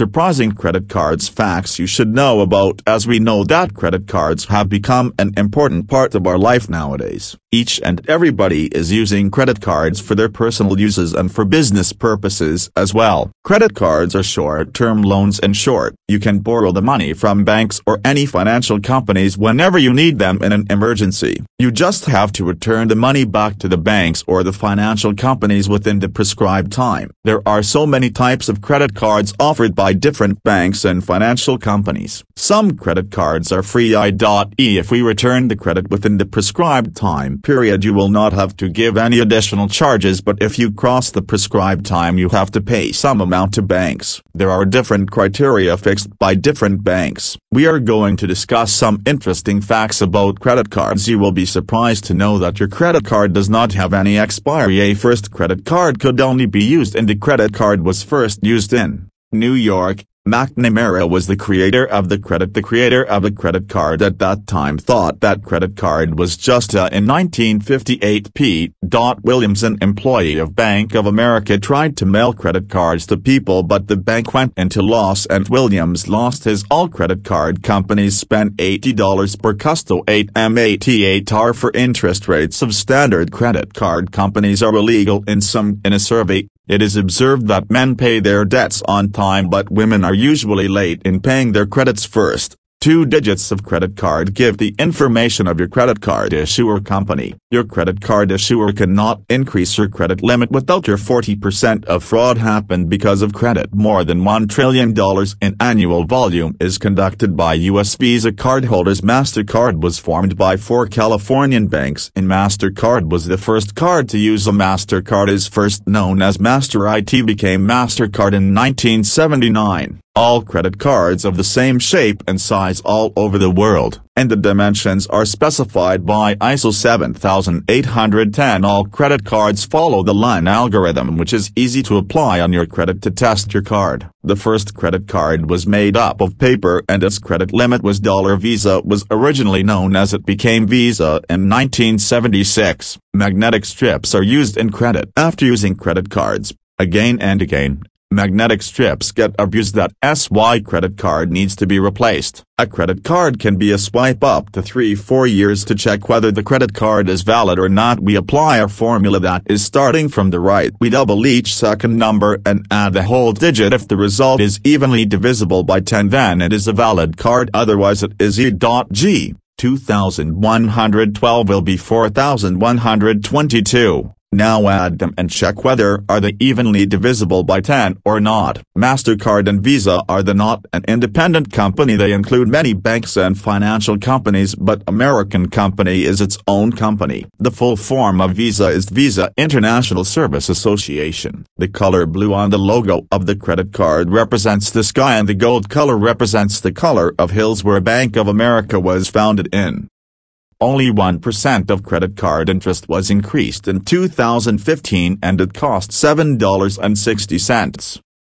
surprising credit cards facts you should know about as we know that credit cards have become an important part of our life nowadays. Each and everybody is using credit cards for their personal uses and for business purposes as well. Credit cards are short-term loans and short. You can borrow the money from banks or any financial companies whenever you need them in an emergency. You just have to return the money back to the banks or the financial companies within the prescribed time. There are so many types of credit cards offered by different banks and financial companies. Some credit cards are free i.e. if we return the credit within the prescribed time period you will not have to give any additional charges but if you cross the prescribed time you have to pay some amount to banks. There are different criteria fixed by different banks. We are going to discuss some interesting facts about credit cards you will be surprised to know that your credit card does not have any expiry a first credit card could only be used in the credit card was first used in New York, McNamara was the creator of the credit. The creator of the credit card at that time thought that credit card was just a in 1958 P. Williams an employee of Bank of America tried to mail credit cards to people but the bank went into loss and Williams lost his all credit card companies spent $80 per custo 8 MAT8R for interest rates of standard credit card companies are illegal in some in a survey it is observed that men pay their debts on time but women are usually late in paying their credits first. Two digits of credit card give the information of your credit card issuer company. Your credit card issuer cannot increase your credit limit without your 40% of fraud happened because of credit. More than $1 trillion in annual volume is conducted by U.S. Visa cardholders. MasterCard was formed by four Californian banks and MasterCard was the first card to use a MasterCard is first known as Master IT became MasterCard in 1979 all credit cards of the same shape and size all over the world, and the dimensions are specified by ISO 7810. All credit cards follow the Luhn algorithm which is easy to apply on your credit to test your card. The first credit card was made up of paper and its credit limit was dollar Visa was originally known as it became Visa in 1976. Magnetic strips are used in credit. After using credit cards, again and again, Magnetic strips get abused that SY credit card needs to be replaced. A credit card can be a swipe up to 3-4 years to check whether the credit card is valid or not. We apply a formula that is starting from the right. We double each second number and add the whole digit. If the result is evenly divisible by 10 then it is a valid card otherwise it is E.G. 2112 will be 4122. Now add them and check whether are they evenly divisible by 10 or not. MasterCard and Visa are the not an independent company they include many banks and financial companies but American company is its own company. The full form of Visa is Visa International Service Association. The color blue on the logo of the credit card represents the sky and the gold color represents the color of hills where Bank of America was founded in. Only 1% of credit card interest was increased in 2015 and it cost $7.60.